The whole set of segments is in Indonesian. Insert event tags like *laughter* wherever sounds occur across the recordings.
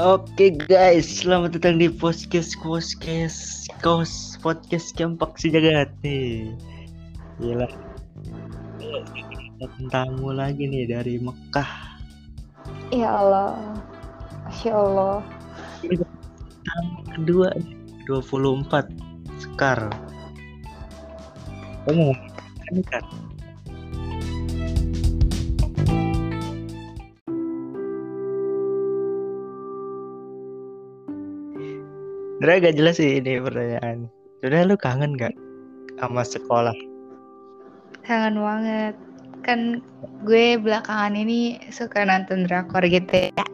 Oke guys, selamat datang di podcast podcast kos podcast campak si jagat nih. Gila. Tamu lagi nih dari Mekah. Ya Allah. Masya Allah. Tamu kedua 24 Sekar. Kamu ini kan? Sebenernya gak jelas sih ini pertanyaan. Sudah lu kangen gak sama sekolah? Kangen banget. Kan gue belakangan ini suka nonton drakor gitu ya.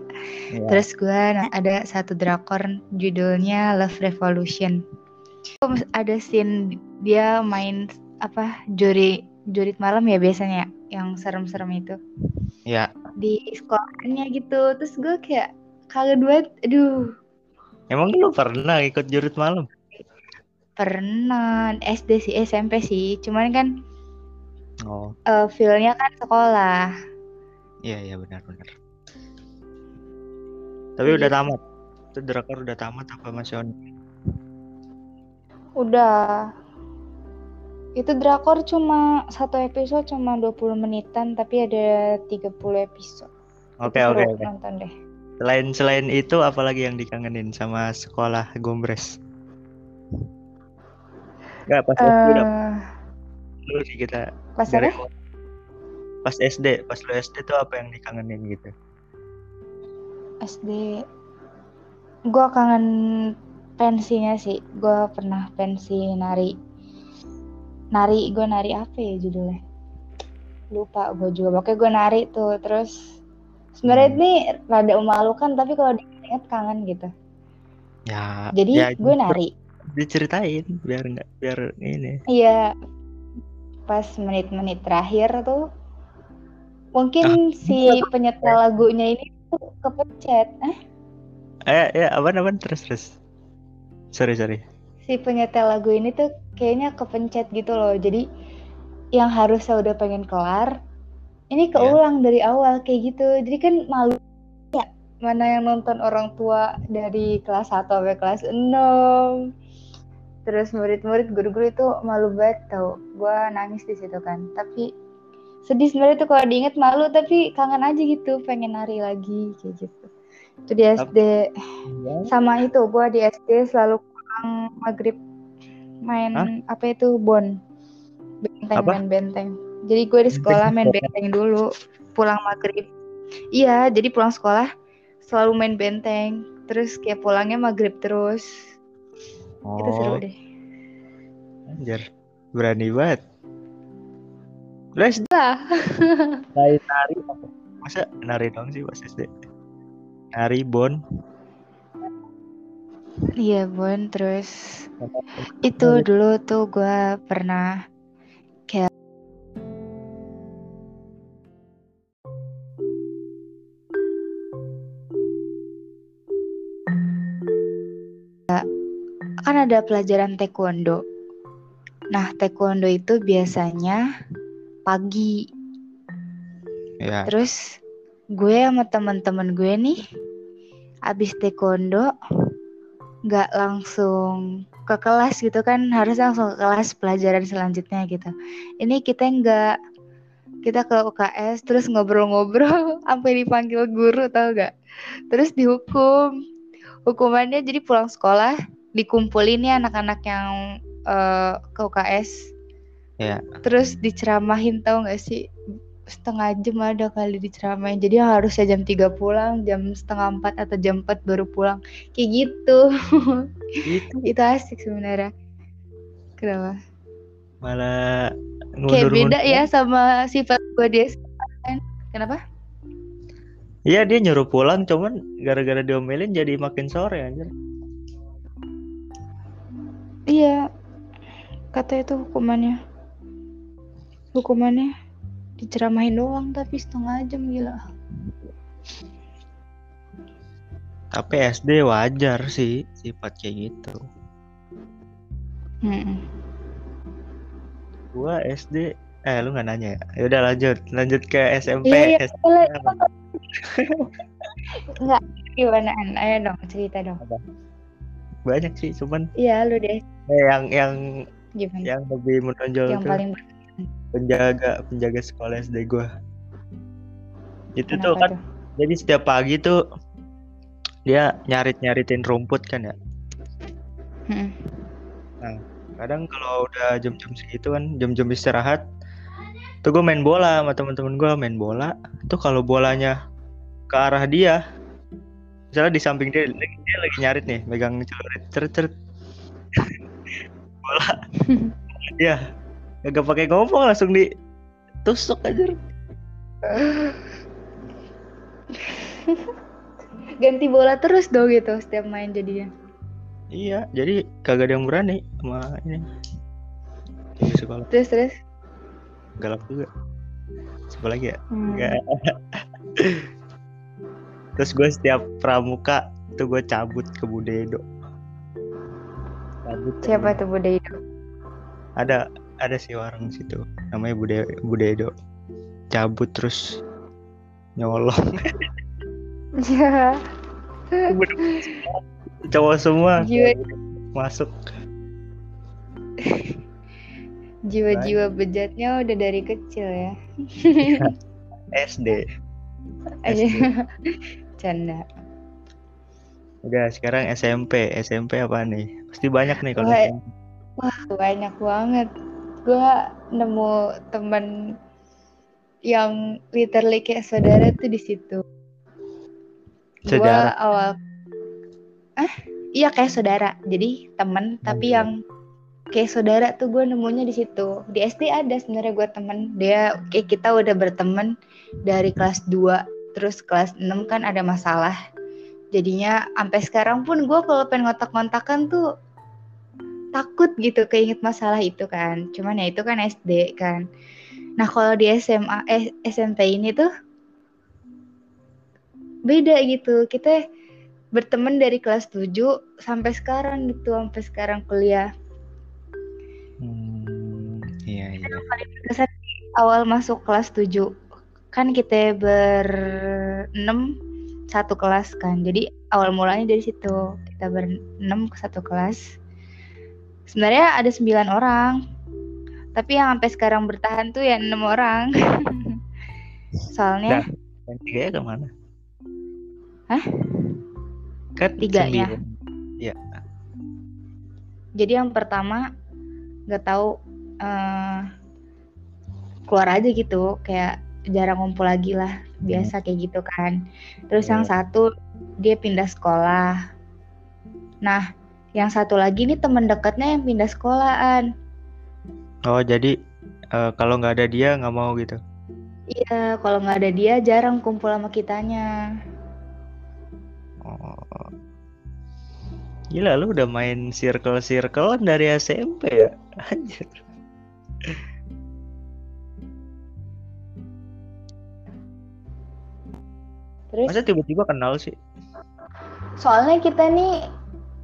Ya. Terus gue ada satu drakor judulnya Love Revolution. Ada scene dia main apa juri jurit malam ya biasanya yang serem-serem itu ya, di sekolahnya gitu. Terus gue kayak kangen banget. Aduh, emang lu pernah ikut jurit malam? pernah SD sih, SMP sih. Cuman kan Oh, eh feel-nya kan sekolah. iya iya benar-benar. Tapi udah tamat. Itu drakor udah tamat apa masih on? Udah. Itu drakor cuma satu episode cuma 20 menitan tapi ada 30 episode. Oke oke oke. Nonton deh. Selain selain itu apalagi yang dikangenin sama sekolah Gombres? Gak pas SD udah Eh, dulu sih kita pas dari apa? pas SD, pas lu SD tuh apa yang dikangenin gitu? SD. Gua kangen pensinya sih. Gua pernah pensi nari. Nari, gue nari apa ya judulnya? Lupa gue juga. Pokoknya gue nari tuh. Terus sebenarnya Hmm. ini rada memalukan tapi kalau diingat kangen gitu. Ya, Jadi ya gue nari. diceritain biar nggak biar ini. Iya, pas menit-menit terakhir tuh mungkin si penyetel lagunya ini tuh kepencet. Eh, Eh ya apa apa terus terus. Sorry sorry. si penyetel lagu ini tuh kayaknya kepencet gitu loh. Jadi yang harusnya udah pengen kelar, ini keulang dari awal kayak gitu. Jadi kan malu ya mana yang nonton orang tua dari kelas 1 sampai kelas 6. Terus murid-murid guru-guru itu malu banget tau. Gua nangis di situ kan. Tapi sedih sebenarnya tuh kalau diinget malu tapi kangen aja gitu pengen nari lagi kayak gitu. Itu di SD sama itu gua di SD selalu pulang maghrib main Hah? apa itu bon benteng Apa? main benteng jadi gue di sekolah main benteng dulu pulang maghrib iya jadi pulang sekolah selalu main benteng terus kayak pulangnya maghrib terus itu seru Oh, deh anjir. Berani banget. Lu SD lah nari nari? Masa nari dong sih pas SD? Nari bon. iya bon terus itu dulu tuh gue pernah kan ada pelajaran taekwondo. Nah, taekwondo itu biasanya pagi. Ya. Terus gue sama teman-teman gue nih abis taekwondo nggak langsung ke kelas gitu kan harus langsung ke kelas pelajaran selanjutnya gitu. Ini kita nggak kita ke UKS terus ngobrol-ngobrol *laughs* sampai dipanggil guru tau gak? Terus dihukum. Hukumannya jadi pulang sekolah dikumpulin ya anak-anak yang eh, ke UKS. Ya. Terus diceramahin tau gak sih? Setengah jam ada kali diceramahin. Jadi harusnya jam 3 pulang, jam setengah 4 atau jam 4 baru pulang. Kayak gitu. Itu *laughs* Itu asik sebenarnya. Kenapa? malah Kayak beda ya sama sifat gue di SMA kan. Kenapa? Iya dia nyuruh pulang cuman gara-gara diomelin jadi makin sore anjir. Iya. Kata itu hukumannya. Hukumannya diceramahin doang tapi setengah jam gila. Tapi SD wajar sih sifat kayak gitu. Mm-mm. Gua SD eh lu nggak nanya ya? Ya udah lanjut, lanjut ke SMP. Iya, iya. SMP. Enggak, *laughs* gimana? An? Ayo dong, cerita dong. Banyak sih, cuman Iya, lu deh. eh, yang yang Gimana? yang lebih menonjol yang tuh paling penjaga penjaga sekolah SD gua. Itu tuh kenapa kan tuh? jadi setiap pagi tuh dia nyarit nyaritin rumput kan ya. Hmm. Kadang kalau udah jam-jam segitu kan jam-jam istirahat tuh gue main bola sama teman-teman gue main bola tuh kalau bolanya ke arah dia misalnya di samping dia lagi- dia lagi nyarit nih megang celurit. Ceret ceret. *laughs* Bola. Dia gak pakai ngomong langsung ditusuk aja *laughs* Ganti bola terus dong gitu setiap main jadinya. iya jadi kagak ada yang berani sama ini. Di sekolah. Terus terus. galak juga. Siapa lagi ya? Hmm. *laughs* Terus gue setiap pramuka tuh gue cabut ke Budedo. Cabut. Siapa Budedo. tuh Bude itu? Ada ada sih warung situ namanya Bude Budedo. Cabut terus nyolong. Iya. *laughs* Cowok semua Jiwa masuk. jiwa-jiwa bejatnya udah dari kecil ya. *laughs* SD. Aja. *laughs* Canda. Udah sekarang SMP. SMP apa nih? Pasti banyak nih kalau Wah. Wah, banyak banget. Gua nemu temen yang literally kayak saudara tuh di situ. Saudara? awal Ah, iya kayak saudara. Jadi temen tapi yang kayak saudara tuh gue nemunya di situ. Di SD ada sebenarnya gue temen. Dia kayak kita udah berteman dari kelas 2 terus kelas 6 kan ada masalah. Jadinya sampai sekarang pun gue kalau pengen ngotak-ngotakan tuh takut gitu keinget masalah itu kan. Cuman ya itu kan SD kan. Nah kalau di SMA eh, SMP ini tuh beda gitu. Kita berteman dari kelas 7 sampai sekarang gitu, sampai sekarang kuliah. Hmm, iya iya. Awal masuk kelas 7 kan kita berenam satu kelas kan. Jadi awal mulanya dari situ. Kita berenam ke satu kelas. Sebenarnya ada sembilan orang. Tapi yang sampai sekarang bertahan tuh ya enam orang. *laughs* Soalnya Yang tiga ya ke mana? Hah? Kan Tiganya. sembilan. jadi yang pertama nggak tahu eh, keluar aja gitu kayak jarang ngumpul lagi lah biasa kayak gitu kan terus yang Iya. satu dia pindah sekolah nah yang satu lagi nih temen dekatnya yang pindah sekolahan Oh jadi eh, kalau nggak ada dia nggak mau gitu. iya kalau nggak ada dia jarang kumpul sama kitanya Oh. Gila lu udah main circle-circle dari SMP ya? *laughs* Anjir. Terus? Masa tiba-tiba kenal sih? soalnya kita nih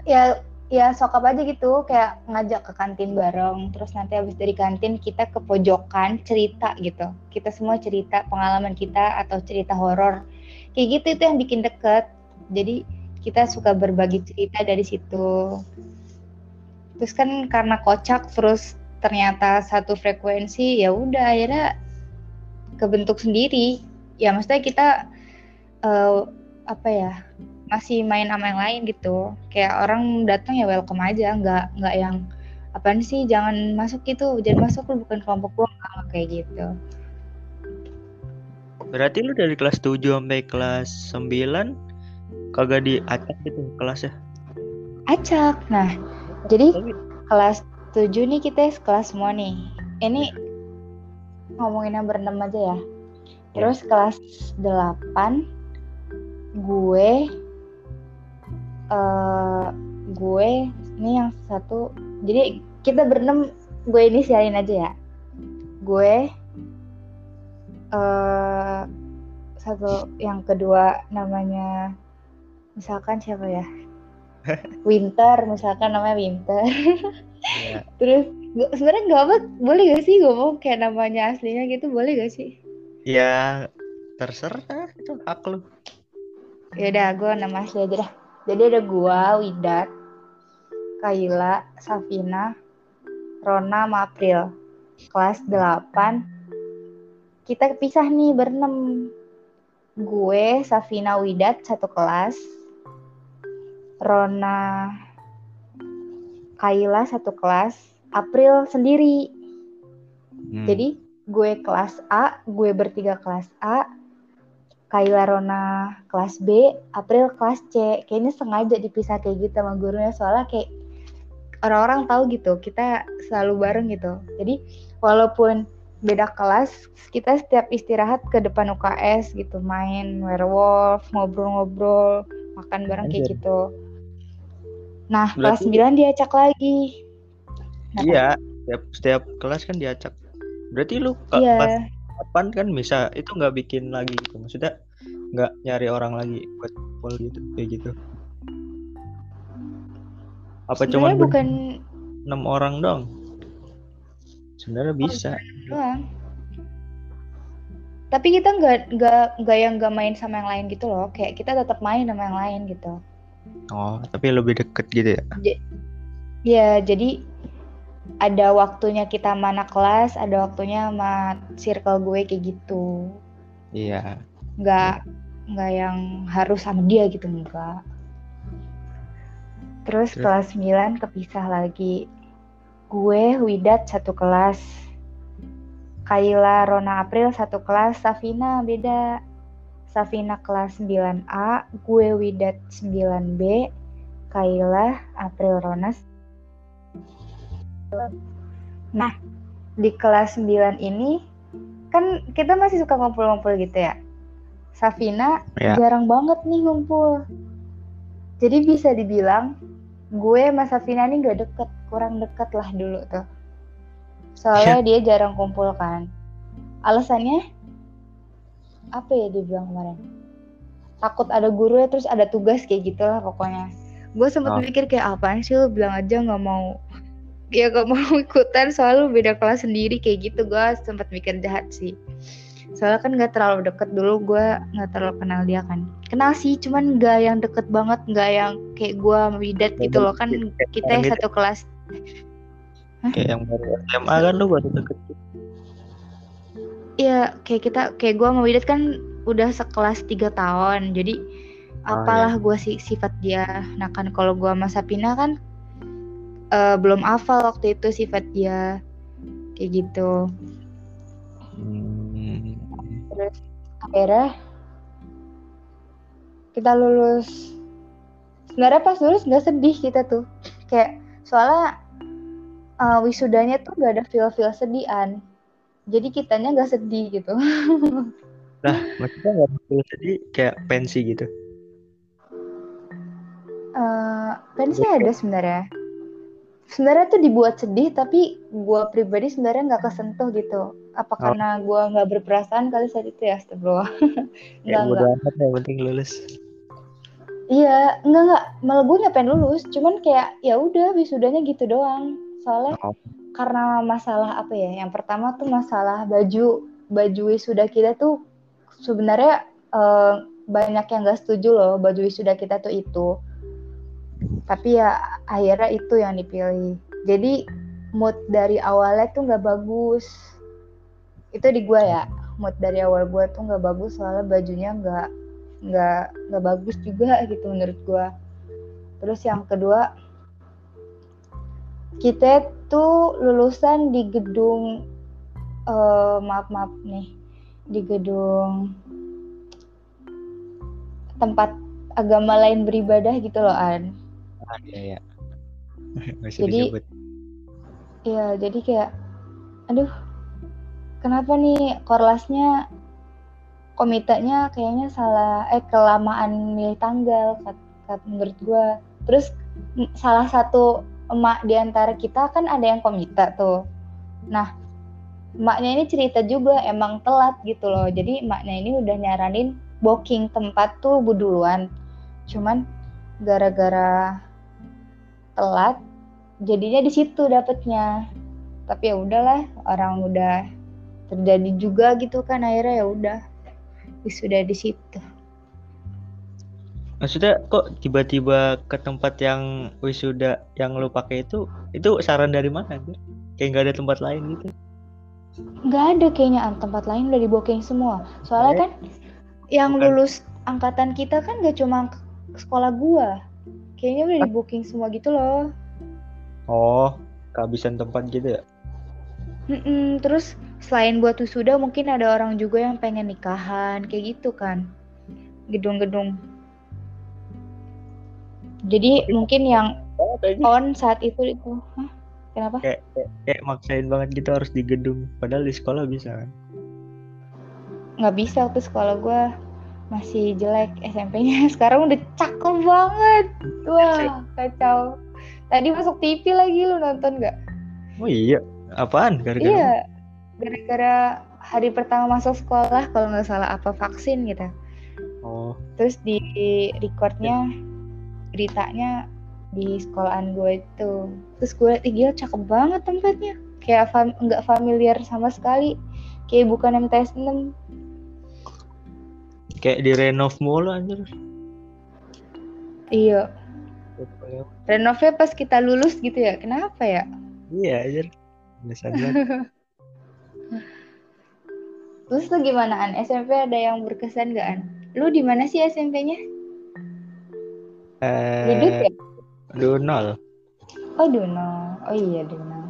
ya ya sokap aja gitu kayak ngajak ke kantin bareng. Terus nanti habis dari kantin kita ke pojokan cerita gitu. Kita semua cerita pengalaman kita atau cerita horor. Kayak gitu itu yang bikin deket. Jadi kita suka berbagi cerita dari situ. Terus kan karena kocak terus ternyata satu frekuensi ya udah akhirnya kebentuk sendiri. Ya maksudnya kita eh, apa ya masih main sama yang lain gitu. Kayak orang datang ya welcome aja nggak nggak yang apaan sih jangan masuk gitu jangan masuk lu bukan kelompok gua. Nggak kayak gitu. Berarti lu dari kelas 7 sampai kelas 9 kagak diacak gitu kelasnya? acak. Nah jadi kelas 7 nih kita sekelas semua nih. Ini ngomongin yang berenam aja ya. Terus kelas 8 gue eh gue ini yang satu. Jadi kita berenam gue inisialin aja ya. Gue eh satu yang kedua namanya misalkan siapa ya? *laughs* Winter misalkan namanya Winter. Iya. *laughs* terus sebenarnya nggak apa boleh gak sih ngomong kayak namanya aslinya gitu boleh gak sih? Ya terserah itu hak lu. Ya udah gue nama asli aja dah jadi ada gue Widat Kaila Safina Rona sama April. Kelas 8 kita pisah nih berenam. Gue Safina Widat satu kelas. Rona Kaila satu kelas. April sendiri. Hmm. jadi gue kelas A gue bertiga kelas A Kaila Rona kelas B April kelas C. Kayaknya sengaja dipisah kayak gitu sama gurunya soalnya kayak orang-orang tahu gitu kita selalu bareng gitu. Jadi walaupun beda kelas kita setiap istirahat ke depan UKS gitu main werewolf ngobrol-ngobrol makan bareng kayak gitu. Nah Berarti... kelas 9 diacak lagi. Nah, iya setiap setiap kelas kan diacak. Berarti lu iya. pas kapan kan bisa itu nggak bikin lagi gitu maksudnya nggak nyari orang lagi buat pol gitu kayak gitu apa cuma bukan enam orang dong? Sebenarnya bisa. Oh, Tapi kita nggak nggak nggak yang nggak main sama yang lain gitu loh. Kayak kita tetap main sama yang lain gitu. Oh, tapi lebih deket gitu ya? J ya, jadi ada waktunya kita mana kelas, ada waktunya sama circle gue kayak gitu. Iya. Nggak nggak yang harus sama dia gitu enggak. Terus kelas 9 kepisah lagi. Gue Widat satu kelas. Kaila Rona April satu kelas, Safina beda. Safina kelas 9A, gue Widat 9B, Kaila April Rona. Nah, di kelas 9 ini kan kita masih suka ngumpul-ngumpul gitu ya. Safina ya. jarang banget nih ngumpul. Jadi bisa dibilang gue sama Safina ini gak deket kurang deket lah dulu tuh soalnya dia jarang kumpul kan alasannya apa ya dia bilang kemarin takut ada guru ya terus ada tugas kayak gitu lah pokoknya gue sempet oh. mikir kayak apa sih lo bilang aja nggak mau ya gak mau *laughs* ikutan soalnya beda kelas sendiri kayak gitu. Gue sempet mikir jahat sih. Soalnya kan nggak terlalu deket dulu gue nggak terlalu kenal dia kan. Kenal sih cuman nggak yang deket banget nggak yang kayak gue Widat gitu loh. Kan kita yang satu kelas. Kayak yang baru SMA kan lu baru deket. Iya, kayak kita, kayak gue sama Widat kan udah sekelas tiga tahun, jadi oh, apalah iya. gue sih sifat dia. Nah kan kalau gue sama Sapina kan uh, belum hafal waktu itu sifat dia, kayak gitu. Hmm. Terus akhirnya kita lulus. Sebenarnya pas lulus nggak sedih kita tuh, kayak soalnya uh, wisudanya tuh gak ada feel-feel sedihan. Jadi kitanya nggak sedih gitu. *laughs* Nah, maksudnya nggak feel sedih kayak pensi gitu? Uh, pensi ada sebenarnya sebenarnya tuh dibuat sedih tapi gue pribadi sebenarnya nggak kesentuh gitu. Apa oh. karena gue nggak berperasaan kali saat itu ya astagfirullah. *laughs* Ya, nggak nggak. yang penting lulus. Iya nggak nggak. Malah gue nggak pengen lulus. Cuman kayak ya udah wisudanya gitu doang. Soalnya oh. karena masalah apa ya yang pertama tuh masalah baju baju wisuda kita tuh sebenarnya uh, banyak yang gak setuju loh baju wisuda kita tuh itu tapi ya akhirnya itu yang dipilih. Jadi mood dari awalnya tuh nggak bagus. Itu di gue ya mood dari awal gue tuh nggak bagus soalnya bajunya nggak nggak nggak bagus juga gitu menurut gue terus yang kedua kita tuh lulusan di gedung uh, maaf maaf nih di gedung tempat agama lain beribadah gitu loh an iya *laughs* ya jadi iya jadi kayak aduh kenapa nih korlasnya komitenya kayaknya salah eh kelamaan milih tanggal kat, kat menurut gue terus salah satu emak di antara kita kan ada yang komite tuh. Nah emaknya ini cerita juga emang telat gitu loh. Jadi emaknya ini udah nyaranin booking tempat tuh buduluan cuman gara-gara telat jadinya di situ dapetnya tapi ya udahlah orang udah terjadi juga gitu kan akhirnya ya udah sudah di situ. Maksudnya kok tiba-tiba ke tempat yang wisuda yang lu pakai itu itu saran dari mana anjir? kayak nggak ada tempat lain gitu? Nggak ada kayaknya ah, tempat lain udah di booking semua. Soalnya Eh, kan yang lulus angkatan kita kan gak cuma sekolah gua kayaknya udah di booking semua gitu loh. Oh kehabisan tempat gitu ya? Mm-mm, terus selain buat wisuda mungkin ada orang juga yang pengen nikahan kayak gitu kan. Gedung-gedung. Jadi mungkin yang oh, kayaknya on saat itu itu. Hah? kenapa? Kayak, kayak, kayak maksain banget gitu harus di gedung. Padahal di sekolah bisa kan? Nggak bisa waktu sekolah gua masih jelek SMP-nya *laughs* sekarang udah cakep banget. Wah kacau. Tadi masuk TV lagi lu nonton nggak? Oh iya apaan? Gara-gara iya gara-gara hari pertama masuk sekolah kalau nggak salah apa vaksin gitu. Oh. Terus di recordnya beritanya di sekolahan gue itu. Terus gue liat "Ih, gila cakep banget tempatnya. Kayak fam- nggak familiar sama sekali. Kayak bukan MTS 6 kayak di renov mulu anjir. Iya. Renovnya pas kita lulus gitu ya kenapa ya? Iya anjir. Banget. *laughs* terus tuh gimana an? SMP ada yang berkesan gak an? Lu di mana sih SMP-nya Duduk eh ya? Donal oh Duno oh iya Duno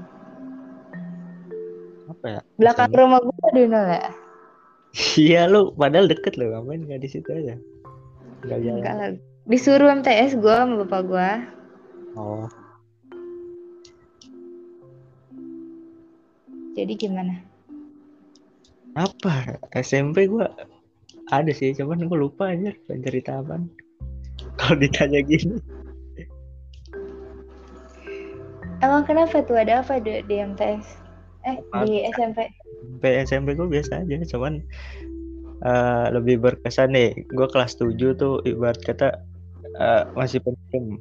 apa ya? Belakang SMP? rumah gue Duno ya iya lu padahal deket lu ngapain nggak di situ aja? Nggak jalan. Enggak lah. Disuruh MTS gue sama bapak gue oh. Jadi gimana? Apa? SMP gua ada sih cuman gua lupa aja cerita apaan. *laughs* Kalau ditanya gini. Emang kenapa tuh? Ada apa di, di MTS? Eh di SMP? SMP SMP gua biasa aja cuman eh, lebih berkesan nih gua kelas 7 tuh ibarat kata eh, masih pendiam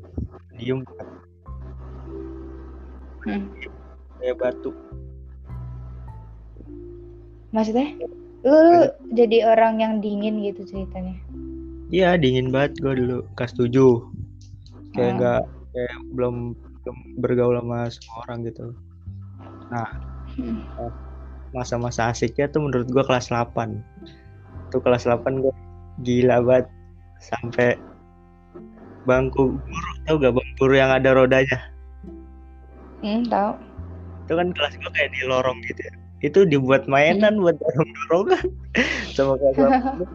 diem Hmm. kayak batu Maksudnya? Lu, lu jadi orang yang dingin gitu ceritanya? iya dingin banget gua dulu kelas 7 kayak Hmm. nggak kayak belum belum bergaul sama semua orang gitu nah Hmm. Masa-masa asiknya tuh menurut gua kelas 8 tuh kelas 8 gua gila banget. Sampai bangku guru tau gak bangku guru yang ada rodanya. Hmm, tahu. itu kan kelas gua kayak di lorong gitu ya. Itu dibuat mainan buat dorong-dorongan. *laughs* Sama kelas 8 gua.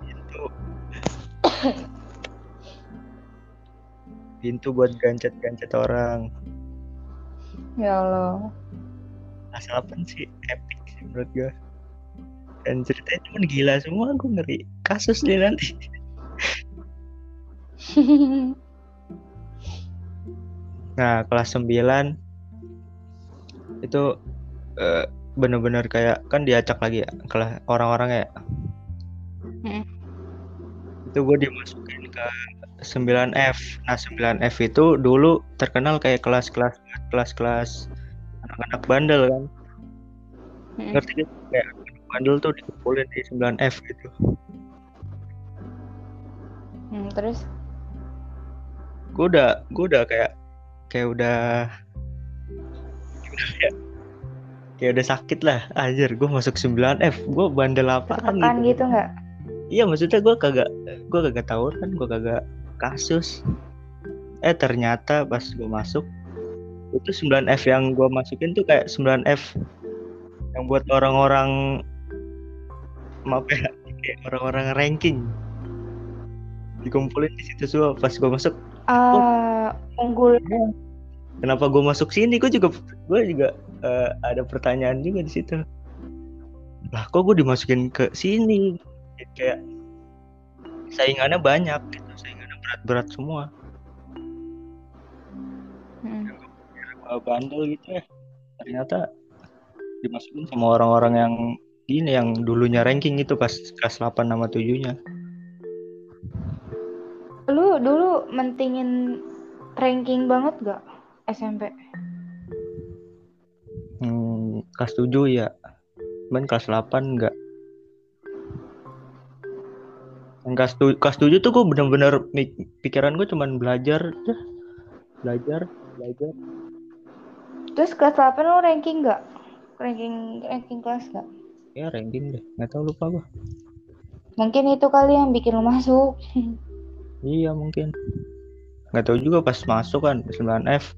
pintu. Pintu buat gancet-gancet orang. Ya Allah. Kelas 8 sih epic sih menurut gua dan ceritanya cuma gila semua gue ngeri kasus nih nanti *laughs* Nah, kelas 9 itu eh, bener-bener kayak kan diacak lagi ya kelas orang-orang ya. Hmm. Itu gue dimasukin ke 9F. Nah, 9F itu dulu terkenal kayak kelas-kelas kelas-kelas anak-anak bandel kan. Hmm. Ngerti kan? Kayak anak bandel tuh dikumpulin di 9F gitu. Hmm, terus? Gue udah gue udah kayak kayak udah ya? Kayak udah sakit lah, anjir gue masuk 9F, gue bandel apaan Tertekan gitu nggak? Iya maksudnya gue kagak gue kagak tahu kan gue kagak kasus. Eh ternyata pas gue masuk itu 9F yang gue masukin tuh kayak 9F yang buat orang-orang maaf ya kayak orang-orang ranking. Dikumpulin di situ semua pas gue masuk. Ah, unggul. kenapa gue masuk sini? Gue juga gue juga eh, ada pertanyaan juga di situ. Lah kok gue dimasukin ke sini? Kayak saingannya banyak gitu saingannya berat-berat semua Eh, bandel gitu ya. Ternyata dimasukin sama orang-orang yang gini yang dulunya ranking itu pas kelas 8 sama 7 nya Lu dulu mentingin ranking banget gak SMP? hmm, kelas 7 ya. Cuman kelas 8 enggak kelas tujuh tuh gue bener-bener pikiran gue cuman belajar belajar belajar terus kelas 8 lo ranking nggak? Ranking ranking kelas nggak? Ya ranking deh. Nggak tahu lupa gue mungkin itu kali yang bikin lo masuk. *laughs* Iya mungkin. Nggak tahu juga pas masuk kan 9F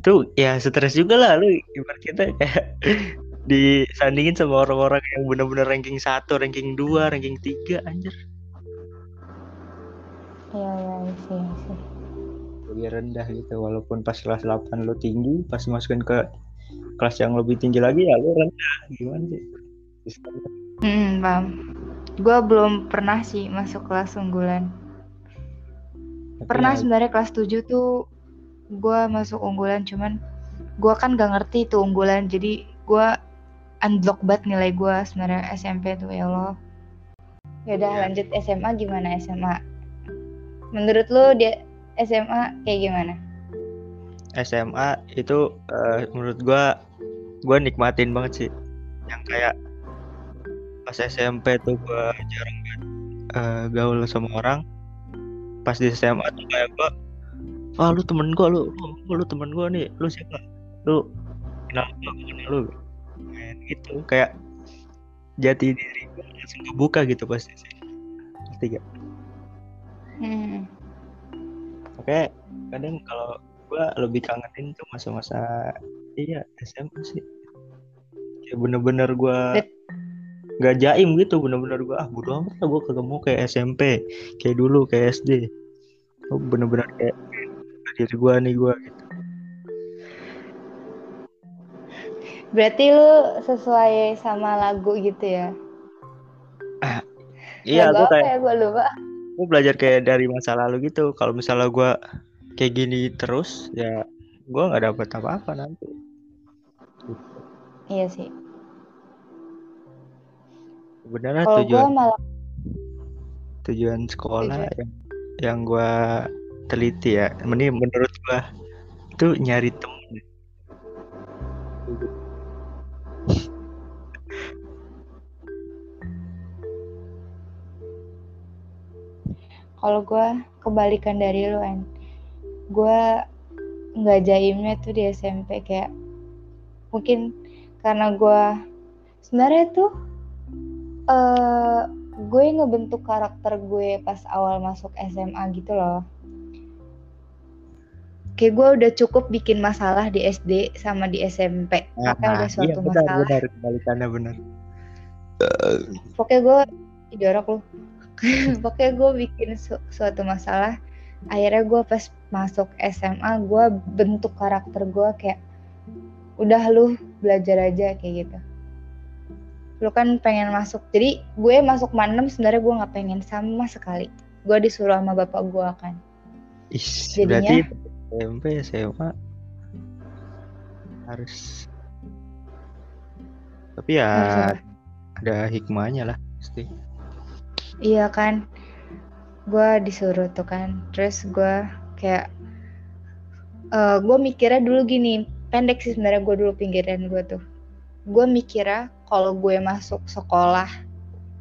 tuh ya stres juga lah lu. Ibarat kita kayak *laughs* disandingin sama orang-orang yang benar-benar ranking satu, ranking dua, ranking tiga, anjir. Iya, iya, sih, sih. Jadi rendah gitu, walaupun pas kelas 8 lo tinggi, pas masukin ke kelas yang lebih tinggi lagi ya lo rendah, gimana sih? Hmm, paham. Gue belum pernah sih masuk kelas unggulan. pernah ya, sebenarnya kelas 7 tuh gue masuk unggulan, cuman gue kan gak ngerti itu unggulan, jadi gue unblock banget nilai gue sebenarnya SMP tuh ya Allah. Ya udah lanjut SMA gimana SMA? Menurut lo dia SMA kayak gimana? SMA itu uh, menurut gue gue nikmatin banget sih yang kayak pas SMP tuh gue jarang banget uh, gaul sama orang pas di SMA tuh kayak gue ah lu temen gue lu lu, lu temen gue nih lu siapa lu kenal gue kenal lu main gitu kayak jati diri gue langsung kebuka gitu pasti sih ngerti gak? Hmm. Oke, kadang kalau gue lebih kangenin tuh masa-masa iya SMA sih. Kayak bener-bener gue nggak jaim gitu, bener-bener gue ah bodo amat lah gue mau kayak SMP, kayak dulu kayak SD. Oh, bener-bener kayak diri gue nih gue gitu. Berarti lu sesuai sama lagu gitu ya? Ah, iya, gue kayak ya, gue lupa. Gue belajar kayak dari masa lalu gitu. Kalau misalnya gue kayak gini terus, ya gue nggak dapet apa-apa nanti. Iya sih. Sebenarnya tujuan malah... tujuan sekolah tujuan. yang yang gue teliti ya, ini menurut gue itu nyari temen kalau gue kebalikan dari lo kan gue nggak jaimnya tuh di SMP kayak mungkin karena gue sebenarnya tuh uh, gue ngebentuk karakter gue pas awal masuk SMA gitu loh. Kayak gue udah cukup bikin masalah di SD sama di SMP nah, makanya udah iya, suatu iya, benar, masalah. benar kebalikannya benar. Pokoknya gue jorok loh *laughs* pokoknya gue bikin su suatu masalah akhirnya gue pas masuk SMA gue bentuk karakter gue kayak udah lu belajar aja kayak gitu. Lu kan pengen masuk jadi gue masuk manem sebenarnya gue nggak pengen sama sekali. Gue disuruh sama bapak gue kan. Is, jadinya SMP SMA harus tapi ya harus ada hikmahnya lah pasti iya kan. Gue disuruh tuh kan. Terus gue kayak uh, eh, gue mikirnya dulu gini pendek sih sebenarnya gue dulu pinggiran gue tuh. Gue mikirnya kalau gue masuk sekolah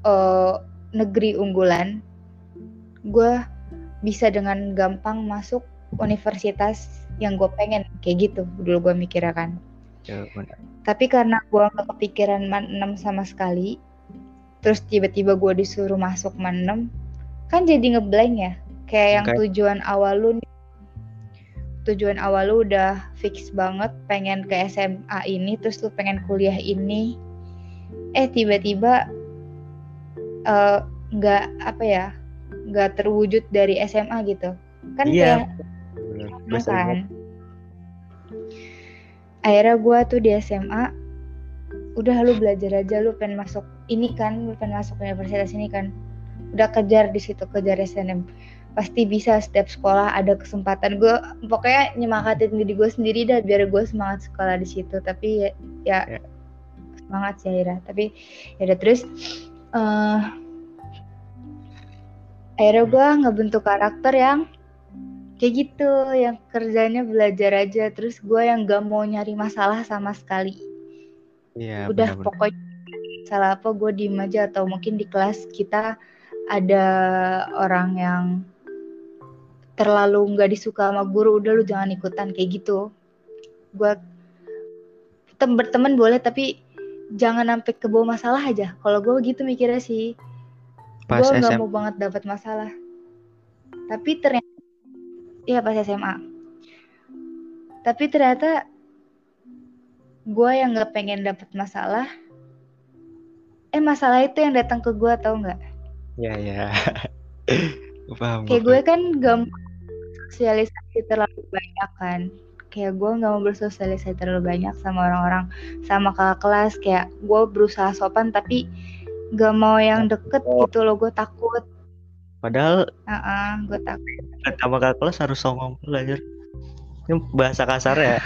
uh, negeri unggulan gue bisa dengan gampang masuk universitas yang gue pengen kayak gitu dulu gue mikirnya kan. Ya, tapi karena gue gak kepikiran 6 sama sekali terus tiba-tiba gue disuruh masuk manem kan jadi ngeblank ya? Kayak yang tujuan awal lu tujuan awal lu udah fix banget pengen ke SMA ini terus lu pengen kuliah ini. Eh tiba-tiba eh, nggak uh, apa ya nggak terwujud dari SMA gitu. Kan iya. kayak kan? akhirnya gue tuh di SMA udah lu belajar aja lu pengen masuk ini kan pengen masuk universitas ini kan. Udah kejar di situ kejar SNM pasti bisa setiap sekolah ada kesempatan. Gue pokoknya nyemangatin diri gue sendiri dah biar gue semangat sekolah di situ. Tapi ya, ya yeah. semangat sih akhirnya tapi ya udah terus uh, akhirnya gue ngebentuk karakter yang kayak gitu yang kerjanya belajar aja. Terus gue yang gak mau nyari masalah sama sekali. Iya, udah bener -bener. pokoknya salah apa gue diem aja atau mungkin di kelas kita ada orang yang terlalu nggak disuka sama guru udah lu jangan ikutan kayak gitu. Gue tem berteman boleh tapi jangan sampai ke bawah masalah aja. Kalau gue gitu mikirnya sih. Gue nggak mau banget dapat masalah. Tapi ternyata iya pas SMA tapi ternyata gue yang nggak pengen dapat masalah eh masalah itu yang datang ke gue tau nggak? Ya ya. *laughs* Paham kayak gue kan gak bersosialisasi terlalu banyak kan. Kayak gue nggak mau bersosialisasi terlalu banyak sama orang-orang sama kakak kelas. Kayak gue berusaha sopan tapi gak mau yang deket oh. gitu loh. Gue takut. Padahal uh -uh, gue takut. sama kakak kelas harus songong belajar ini bahasa kasar ya.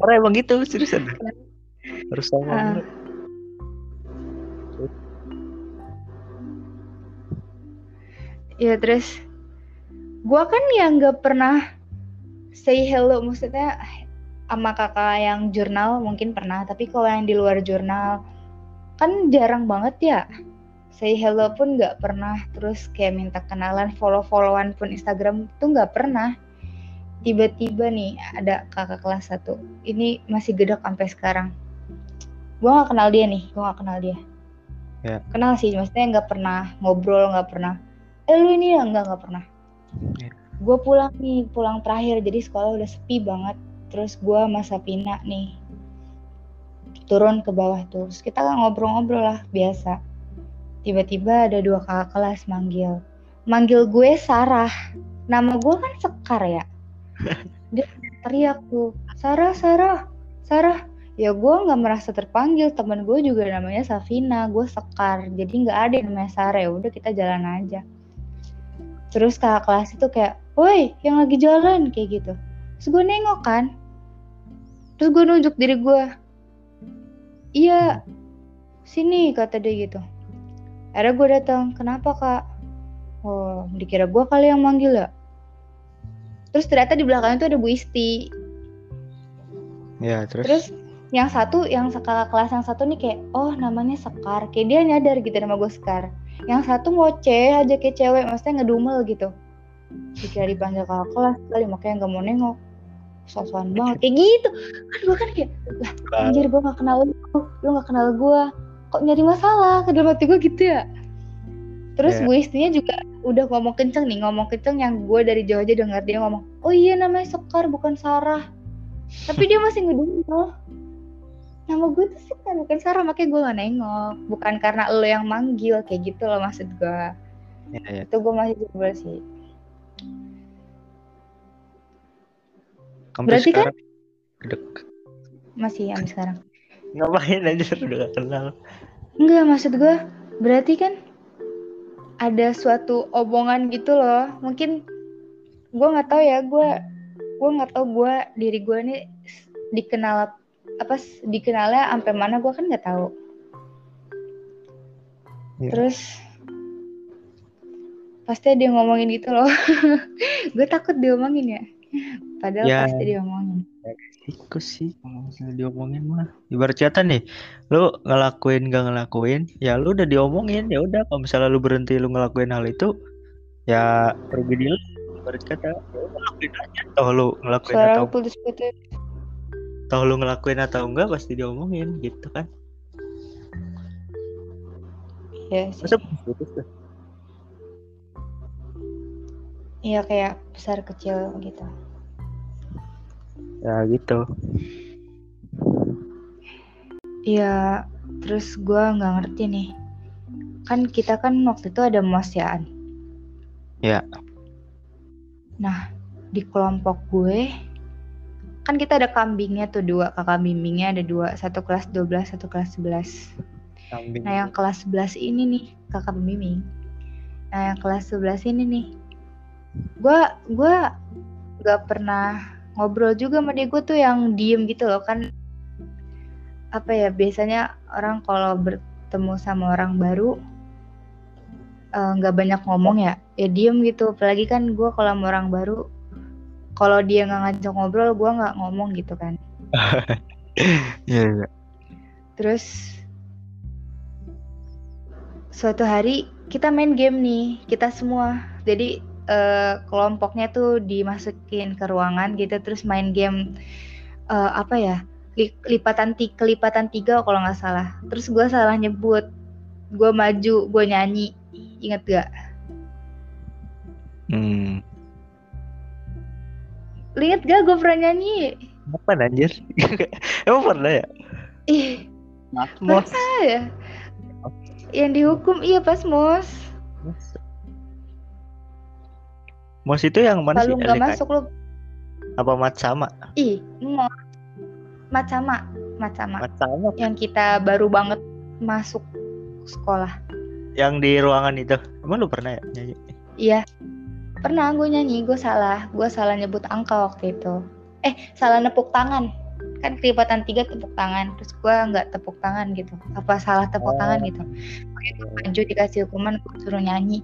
Orang emang gitu seriusan. *laughs* Harus songong uh. Ya terus gue kan yang gak pernah say hello maksudnya sama kakak yang jurnal mungkin pernah tapi kalau yang di luar jurnal kan jarang banget ya. Say hello pun gak pernah terus kayak minta kenalan follow followan pun Instagram tuh gak pernah. Tiba-tiba nih ada kakak kelas satu ini masih gedek sampai sekarang. Gue gak kenal dia nih gue gak kenal dia ya. kenal sih maksudnya nggak pernah ngobrol nggak pernah eh lu ini ya nggak nggak pernah. Yeah. gue pulang nih pulang terakhir jadi sekolah udah sepi banget. Terus gue masa Pina nih turun ke bawah tuh. Terus kita kan ngobrol-ngobrol lah biasa. Tiba-tiba ada dua kakak kelas manggil. Manggil gue Sarah. Nama gue kan Sekar ya? *laughs* Dia teriak tuh Sarah Sarah Sarah ya gue nggak merasa terpanggil. Temen gue juga namanya Safina. Gue Sekar. Jadi nggak ada yang namanya Sarah. Ya udah kita jalan aja. Terus kakak kelas itu kayak woi yang lagi jalan kayak gitu. Terus gue nengok kan. Terus gue nunjuk diri gue iya sini kata dia gitu. Akhirnya gue datang kenapa kak? Oh dikira gue kali yang manggil ya. Terus ternyata di belakang itu ada Bu Isti. Ya terus? Terus yang satu yang kakak kelas yang satu nih kayak oh namanya Sekar. Kayak dia nyadar gitu nama gue Sekar. Yang satu ngoceh aja kayak cewek maksudnya ngedumel gitu. Dikira dipanggil kakak kelas kali makanya nggak mau nengok. Sosokan banget. Kayak gitu. Kan gue kan kayak lah anjir gue gak kenal lu. Lu gak kenal gue kok nyari masalah ke dalam hati gue gitu ya? Terus yeah. gue istrinya juga udah ngomong kenceng nih ngomong kenceng yang gue dari jauh aja denger dia ngomong oh iya namanya Sekar bukan Sarah. Tapi dia masih ngedumel nama gue tuh sih kan bukan Sarah makanya gue gak nengok. Bukan karena lo yang manggil kayak gitu loh maksud gue. Ya, ya. itu gue masih coba sih. Sampai Berarti kan gedek. masih ya sekarang. *laughs* Ngapain aja udah gak kenal. Enggak maksud gue berarti kan ada suatu omongan gitu loh. Mungkin gue nggak tahu ya gue gue nggak tahu gue diri gue nih dikenal apa dikenalnya sampai mana gue kan nggak tahu. Ya. terus pasti dia ngomongin gitu loh. *laughs* Gue takut diomongin ya. Padahal ya. pasti diomongin. Ikut sih. Kalau misalnya diomongin mah ibarat kata nih lu ngelakuin gak ngelakuin ya lu udah diomongin ya udah. Kalau misalnya lu berhenti lu ngelakuin hal itu ya rugi dia ibarat kata ya ngelakuin aja. Toh lu ngelakuin Suara atau putus putus tahu lu ngelakuin atau enggak pasti diomongin gitu kan Iya sih. Masa putus tuh? Iya kayak besar kecil gitu. Ya gitu. Iya, terus gue nggak ngerti nih. Kan kita kan waktu itu ada mos ya. Ya. Nah, di kelompok gue kan kita ada kambingnya tuh dua kakak bimbingnya ada dua satu kelas 12 satu kelas 11 Kambing. nah yang kelas 11 ini nih kakak bimbing nah yang kelas 11 ini nih gue gue gak pernah ngobrol juga sama dia. Gue tuh yang diem gitu loh kan. Apa ya biasanya orang kalau bertemu sama orang baru eh, nggak uh, banyak ngomong ya ya diem gitu. Apalagi kan gue kalau sama orang baru kalau dia nggak ngajak ngobrol gue nggak ngomong gitu kan. *laughs* Iya, yeah, yeah. terus suatu hari kita main game nih kita semua. Jadi uh, kelompoknya tuh dimasukin ke ruangan gitu terus main game uh, apa ya lipatan tiga kelipatan tiga kalau nggak salah. Terus gue salah nyebut. Gue maju gue nyanyi. Inget gak hmm. Lihat gak gue pernah nyanyi? Apa anjir? *laughs* Emang pernah ya? Ih. Mos. ya? Yang dihukum iya pas mos. Mos. Itu yang mana Lalu sih? nggak masuk lo apa mat sama? Ih mos. Mat sama. Mat sama. Mat sama yang kita baru banget masuk sekolah. Yang di ruangan itu. Emang lu pernah ya nyanyi? Iya pernah gue nyanyi gue salah gue salah nyebut angka waktu itu. Eh salah nepuk tangan. Kan kelipatan tiga tepuk tangan terus gue nggak tepuk tangan gitu. Apa salah tepuk oh. tangan gitu? Makanya gue maju dikasih hukuman gue suruh nyanyi.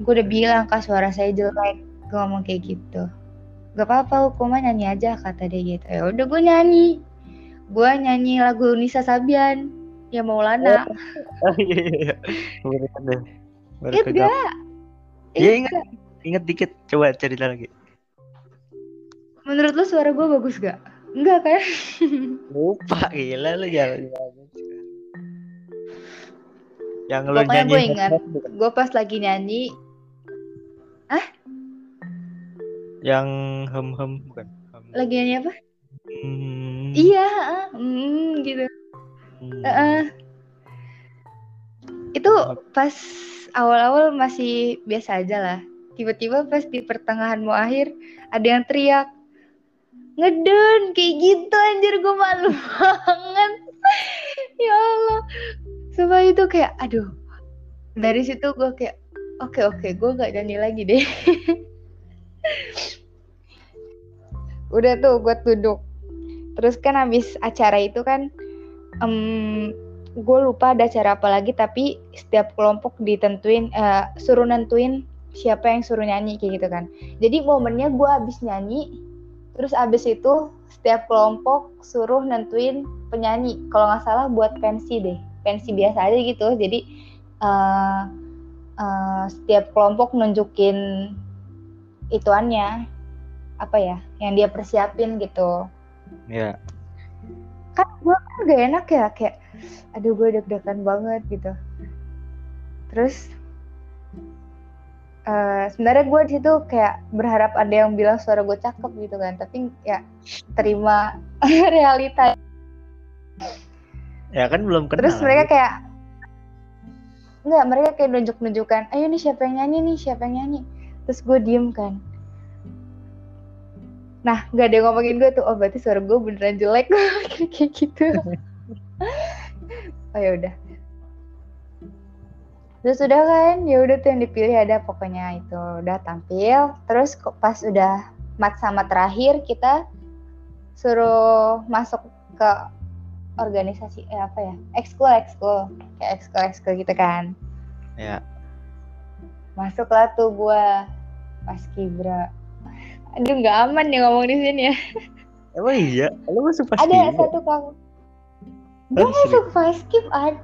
Gue udah bilang kak suara saya jelek. Gue ngomong kayak gitu. Gak apa-apa hukuman nyanyi aja kata dia gitu. Ya udah gue nyanyi. Gue nyanyi lagu Nisa Sabian ya Maulana *laughs* iya iya Ingat gak? Iya ingat, ingat dikit. Coba cerita lagi. Menurut lo suara gue bagus gak? Enggak kan? Lupa gila lo jalan. Yang lo Pokoknya gue ingat, gue pas lagi nyanyi, ah? Yang hem hem bukan? Hem. Lagi nyanyi apa? Hmm. Iya, hmm, gitu. Hmm. Uh -uh. Itu pas awal-awal masih biasa aja lah. Tiba-tiba pas di pertengahan mau akhir ada yang teriak ngeden kayak gitu anjir gue malu *laughs* banget. Ya Allah. Sumpah itu kayak aduh. Dari situ gue kayak oke okay, oke okay, gue gak nyanyi lagi deh. *laughs* Udah tuh gue duduk terus kan habis acara itu kan um, gue lupa ada acara apa lagi tapi setiap kelompok ditentuin uh, suruh nentuin siapa yang suruh nyanyi kayak gitu kan. Jadi momennya gue habis nyanyi terus abis itu setiap kelompok suruh nentuin penyanyi. Kalau nggak salah buat pensi deh pensi biasa aja gitu. Jadi uh, uh, setiap kelompok nunjukin ituannya apa ya yang dia persiapin gitu. Ya yeah. kan gue kan gak enak ya kayak aduh gue deg-degan banget gitu terus uh, sebenarnya gue di situ kayak berharap ada yang bilang suara gue cakep gitu kan tapi ya terima *laughs* realita ya kan belum kenal terus mereka kayak Enggak, mereka kayak nunjuk-nunjukkan, ayo nih siapa yang nyanyi nih, siapa yang nyanyi. Terus gue diem kan. Nah, gak ada yang ngomongin gue tuh, oh berarti suara gue beneran jelek. *laughs* kayak gitu. *laughs* oh ya udah. Terus udah kan? Ya udah tuh yang dipilih ada pokoknya itu. Udah tampil. Terus pas udah mat sama terakhir kita suruh masuk ke organisasi eh apa ya? Ekskul ekskul kayak ekskul ekskul gitu kan. Ya. Masuklah tuh gua. Pas kibra. Aduh nggak aman nih ngomong di sini ya. Emang iya? Lu masuk pas ada satu kang gue masuk paskib ad.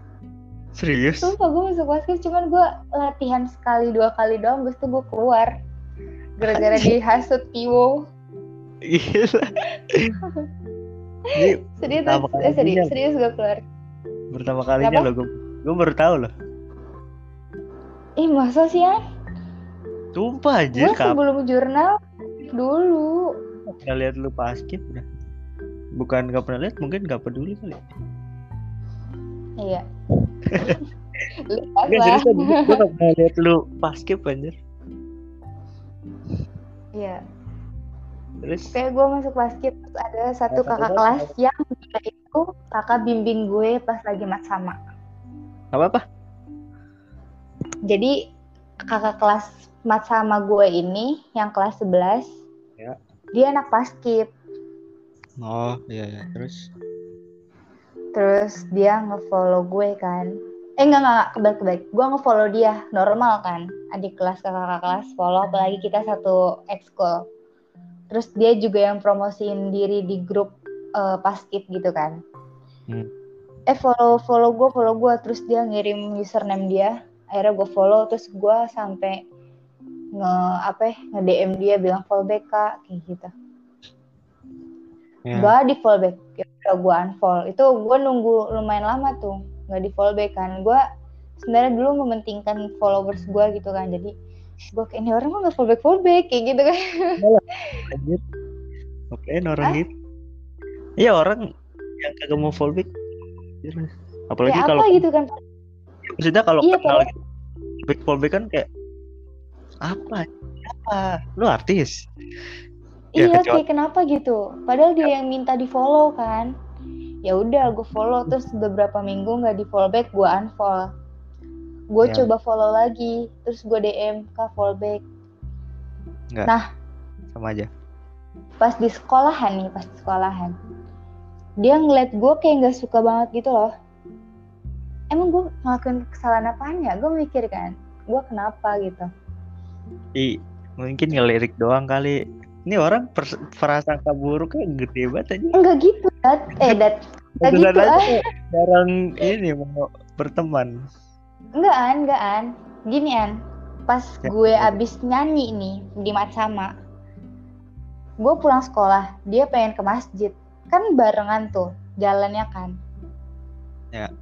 Serius? Sumpah gue masuk paskib cuman gue latihan sekali dua kali doang terus tuh gue keluar. Gara-gara dihasut Piwo. Gila. Ini *laughs* serius eh, serius serius gue keluar. Pertama kalinya loh gue gue baru tahu loh. Ih masa sih an sumpah aja gue sebelum jurnal dulu. Pernah lihat lu paskib udah. Bukan gak pernah lihat mungkin gak peduli kali Iya. Enggak serius tadi gue gak pernah lihat lu paskip anjir. Iya. Terus? Kayak gue masuk paskip terus ada satu kakak kelas yang dia itu kakak bimbing gue pas lagi mat sama. Apa apa? Jadi kakak kelas mat sama gue ini yang kelas 11 ya. dia anak paskip. Oh iya ya terus terus dia ngefollow gue kan. Eh enggak enggak kebalik kebalik gue ngefollow dia normal kan. Adik kelas kakak kelas follow apalagi kita satu ekskul. Terus dia juga yang promosiin diri di grup uh, paskib gitu kan. Hmm. eh follow follow gue follow gue terus dia ngirim username dia. Akhirnya gue follow terus gue sampai nge apa ya, nge DM dia bilang follow back kak kayak gitu. Ya. Gak di fallback ya udah gue unfollow itu gue nunggu lumayan lama tuh nggak di fallback kan gue sebenarnya dulu mementingkan followers gue gitu kan jadi gue kayak ini orang mah nggak fallback fallback kayak gitu kan Lanjut. Oke, orang gitu. Iya orang yang kagak mau fallback. Apalagi kayak kalau gitu kan maksudnya kalau Iya, kenal gitu, back fallback kan kayak apa? Apa? Lu artis? Ya, iya kecuali- kayak kenapa gitu padahal dia yang minta di follow kan ya udah gue follow terus beberapa minggu nggak di follow back gue unfollow gue Ya. coba follow lagi terus gue DM kak follow back Enggak. Nah. sama aja. pas di sekolahan nih pas di sekolahan dia ngeliat gue kayak nggak suka banget gitu loh emang gue ngelakuin kesalahan apaan ya gue mikir kan gue kenapa gitu I, mungkin ngelirik doang kali. Ini orang pers- prasangka buruknya gede banget aja. enggak gitu dat eh dat Beneran *laughs* gitu, aja ah. *laughs* jarang ini mau berteman. enggak an enggak an gini an pas Ya. gue abis nyanyi nih di Matsama gue pulang sekolah dia pengen ke masjid kan barengan tuh jalannya kan Ya.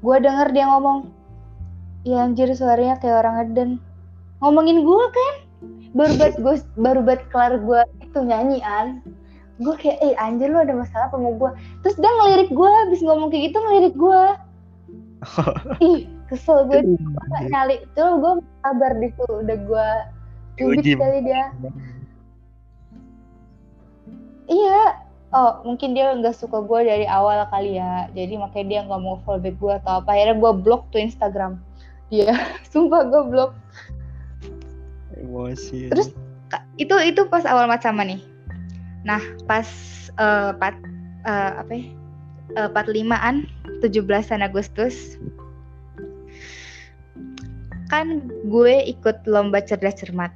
gue denger dia ngomong ya anjir suaranya kayak orang ngeden ngomongin gue kan baru buat gue baru buat kelar gue itu nyanyian gue kayak eh anjir lu ada masalah apa sama gue terus dia ngelirik gue abis ngomong kayak gitu ngelirik gue *laughs* ih kesel gue nggak nyali. Tuh gue sabar di tuh udah gue cubit Diuji. kali dia. Iya. Oh mungkin dia nggak suka gue dari awal kali ya. Jadi makanya dia nggak mau follow back gue atau apa. Akhirnya gue blok tuh Instagram. Dia *laughs* sumpah gue blok Emosi. Terus- Ka- itu itu pas awal macama nih nah pas pat eh, apa ya eh, 45an 17 Agustus kan gue ikut lomba cerdas cermat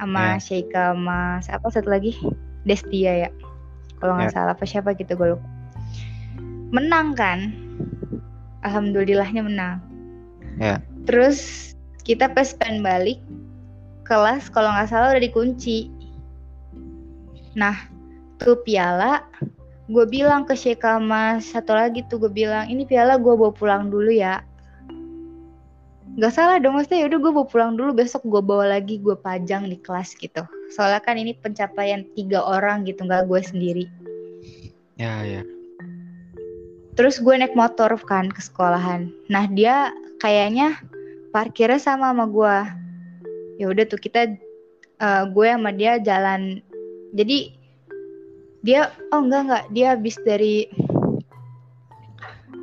sama Ya. Sheika sama siapa satu lagi Destia ya kalau nggak Ya. salah apa siapa gitu gue lupa menang kan alhamdulillahnya menang Ya. terus kita pas pengen balik kelas kalau nggak salah udah dikunci. Nah tuh piala gue bilang ke Sheika sama satu lagi tuh gue bilang ini piala gue bawa pulang dulu ya. Nggak salah dong maksudnya yaudah gue bawa pulang dulu besok gue bawa lagi gue pajang di kelas gitu. Soalnya kan ini pencapaian tiga orang gitu nggak gue sendiri. Ya ya. terus gue naik motor kan ke sekolahan. Nah dia kayaknya parkirnya sama sama gue ya udah tuh kita eh, gue sama dia jalan jadi dia oh enggak enggak dia habis dari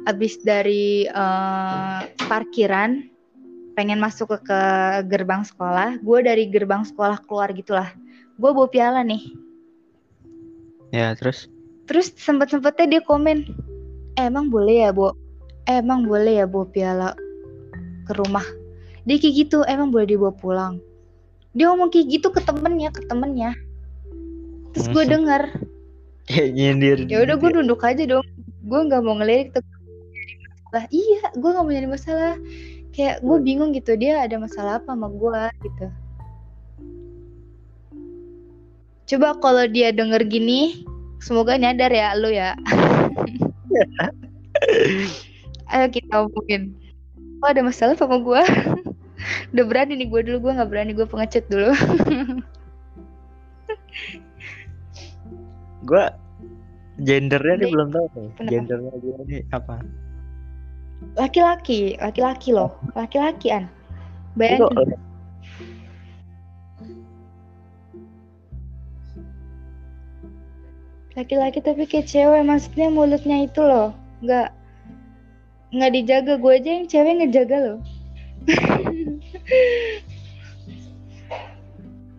habis dari eh, parkiran pengen masuk ke, ke gerbang sekolah gue dari gerbang sekolah keluar gitulah gue bawa piala nih Ya terus. Terus sempet-sempetnya dia komen, "Eh, emang boleh ya? Eh, emang boleh ya bawa piala ke rumah? Dia kayak gitu, emang boleh dibawa pulang? Dia ngomong kayak gitu ke temennya, ke temennya. Terus gue denger, Kayak nyindir. ya udah gue nunduk aja dong. Gue nggak mau ngelirik tuh. Lah iya, gue nggak mau nyari masalah. Kayak gue bingung gitu, dia ada masalah apa sama gue gitu. Coba kalau dia denger gini, semoga nyadar ya lu ya. *laughs* Ayo kita omongin. Oh ada masalah sama gue. *laughs* Udah berani nih gue dulu, gue nggak berani gue pengecut dulu. *laughs* Gue gendernya nih belum tahu nih. Gendernya dia nih apa? Laki-laki, laki-laki loh, laki-laki an. Itu Bayangin. Laki-laki tapi kayak cewek, maksudnya mulutnya itu loh, nggak nggak dijaga. Gue aja yang cewek ngejaga loh. *laughs*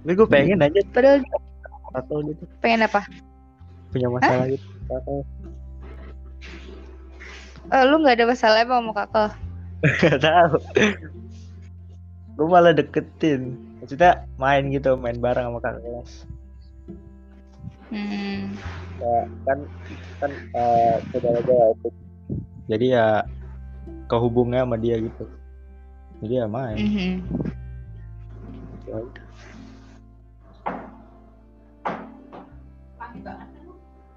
Tapi gue pengen aja Padahal atau gitu pengen apa? punya masalah gitu. Atau Eh, lu nggak ada masalah apa sama kakak? *laughs* Gak tahu. gue malah deketin. Maksudnya main gitu, main bareng sama kakak kelas. Hmm. Kayak kan kan eh, saudara gue itu jadi ya kehubungnya sama dia gitu jadi ya main Mhm. Ya udah.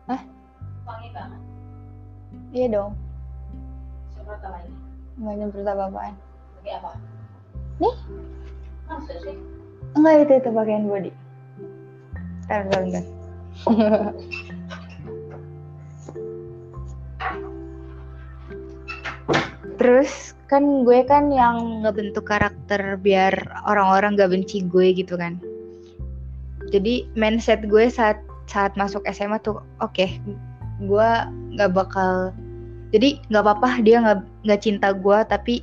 Hah? Wangi banget. Iya dong. Semprot apa ini? Nggak nyemprot apa-apaan. Pakai apa? Nih. Masa sih? Enggak itu itu pakaian body. Bentar, bentar, bentar. *laughs* Terus kan gue kan yang ngebentuk karakter biar orang-orang gak benci gue gitu kan. Jadi mindset gue saat saat masuk SMA tuh oke, gue nggak bakal jadi nggak apa-apa dia nggak nggak cinta gue tapi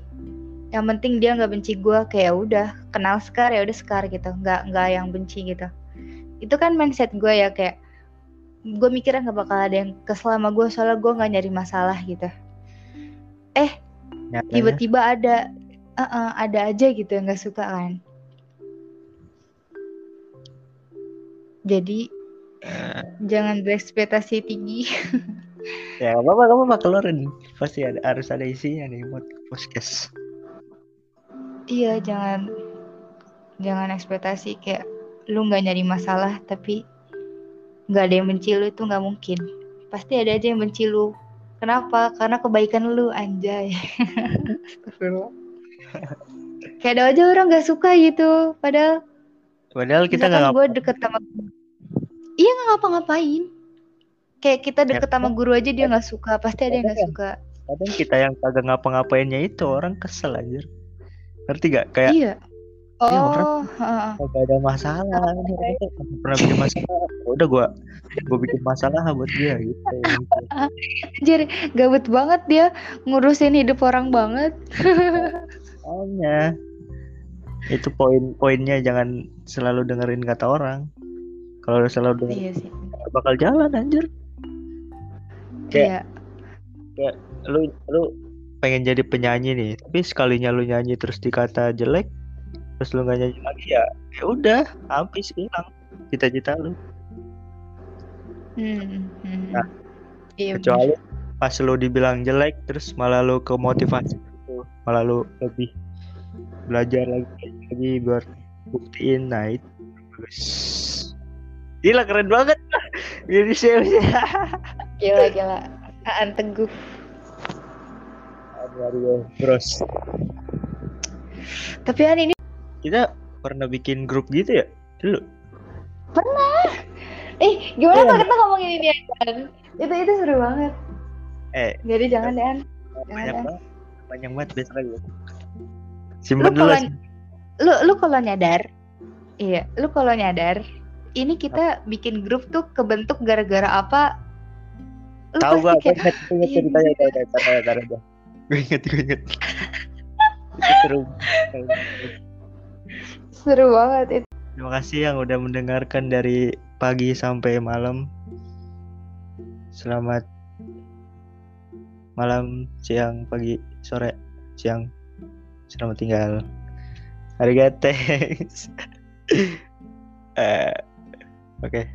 yang penting dia nggak benci gue kayak udah kenal sekar ya udah sekar gitu nggak nggak yang benci gitu itu kan mindset gue ya kayak gue mikirnya nggak bakal ada yang kesel sama gue soalnya gue nggak nyari masalah gitu Nyatanya, tiba-tiba ada uh-uh, ada aja gitu yang nggak suka kan. Jadi eh, jangan berekspektasi tinggi. *laughs* Ya gak apa-apa gak apa-apa keluarin. Pasti ada harus ada isinya nih buat podcast. Iya jangan jangan ekspektasi kayak lu nggak nyari masalah tapi nggak ada yang benci lu itu nggak mungkin. Pasti ada aja yang benci lu kenapa? Karena kebaikan lu anjay. Astagfirullah. *laughs* kayak ada aja orang nggak suka gitu padahal padahal kita nggak gue deket sama iya nggak ngapa-ngapain. Kayak kita deket sama guru aja dia nggak suka pasti ada yang nggak suka. Kadang kita yang kagak ngapa-ngapainnya itu orang kesel aja ngerti gak kayak iya Iya, orang- oh heeh. kagak ada masalah ini orang tuh kagak pernah bikin masalah udah gua gua bikin masalah buat dia gitu *laughs* Anjir, gabut banget dia ngurusin hidup orang banget. Makanya itu poin-poinnya jangan selalu dengerin kata orang kalau udah selalu dengerin Iya sih. bakal jalan anjir Kayak- Iya. lu lu pengen jadi penyanyi nih tapi sekalinya lu nyanyi terus dikata jelek terus lu nggak nyanyi lagi ya ya udah habis hilang cita-cita lu Hmm, hmm. Nah, Iya. kecuali pas lu dibilang jelek terus malah lu ke motivasi gitu. malah lu lebih belajar lagi lagi biar buktiin nah itu bagus gila keren banget *laughs* sih *laughs* Gila gila. Aan teguh. bros Tapi An ini kita pernah bikin grup gitu ya dulu eh gimana Iya. kalau kita ngomongin ini An? Itu itu seru banget. eh Jadi jangan deh An. banyak banget banyak banget besok lagi Lu simpen dulu kalau lu lu kalau nyadar, iya, lu kalau nyadar, ini kita bikin grup tuh kebentuk gara-gara apa? Lu tahu pasti gue inget iya, ceritanya iya. tahu tahu tahu tahu gue inget gue inget seru seru banget itu. terima kasih yang udah mendengarkan dari pagi sampai malam. Selamat malam siang pagi sore siang. Selamat tinggal. Arigates. *laughs* Eh oke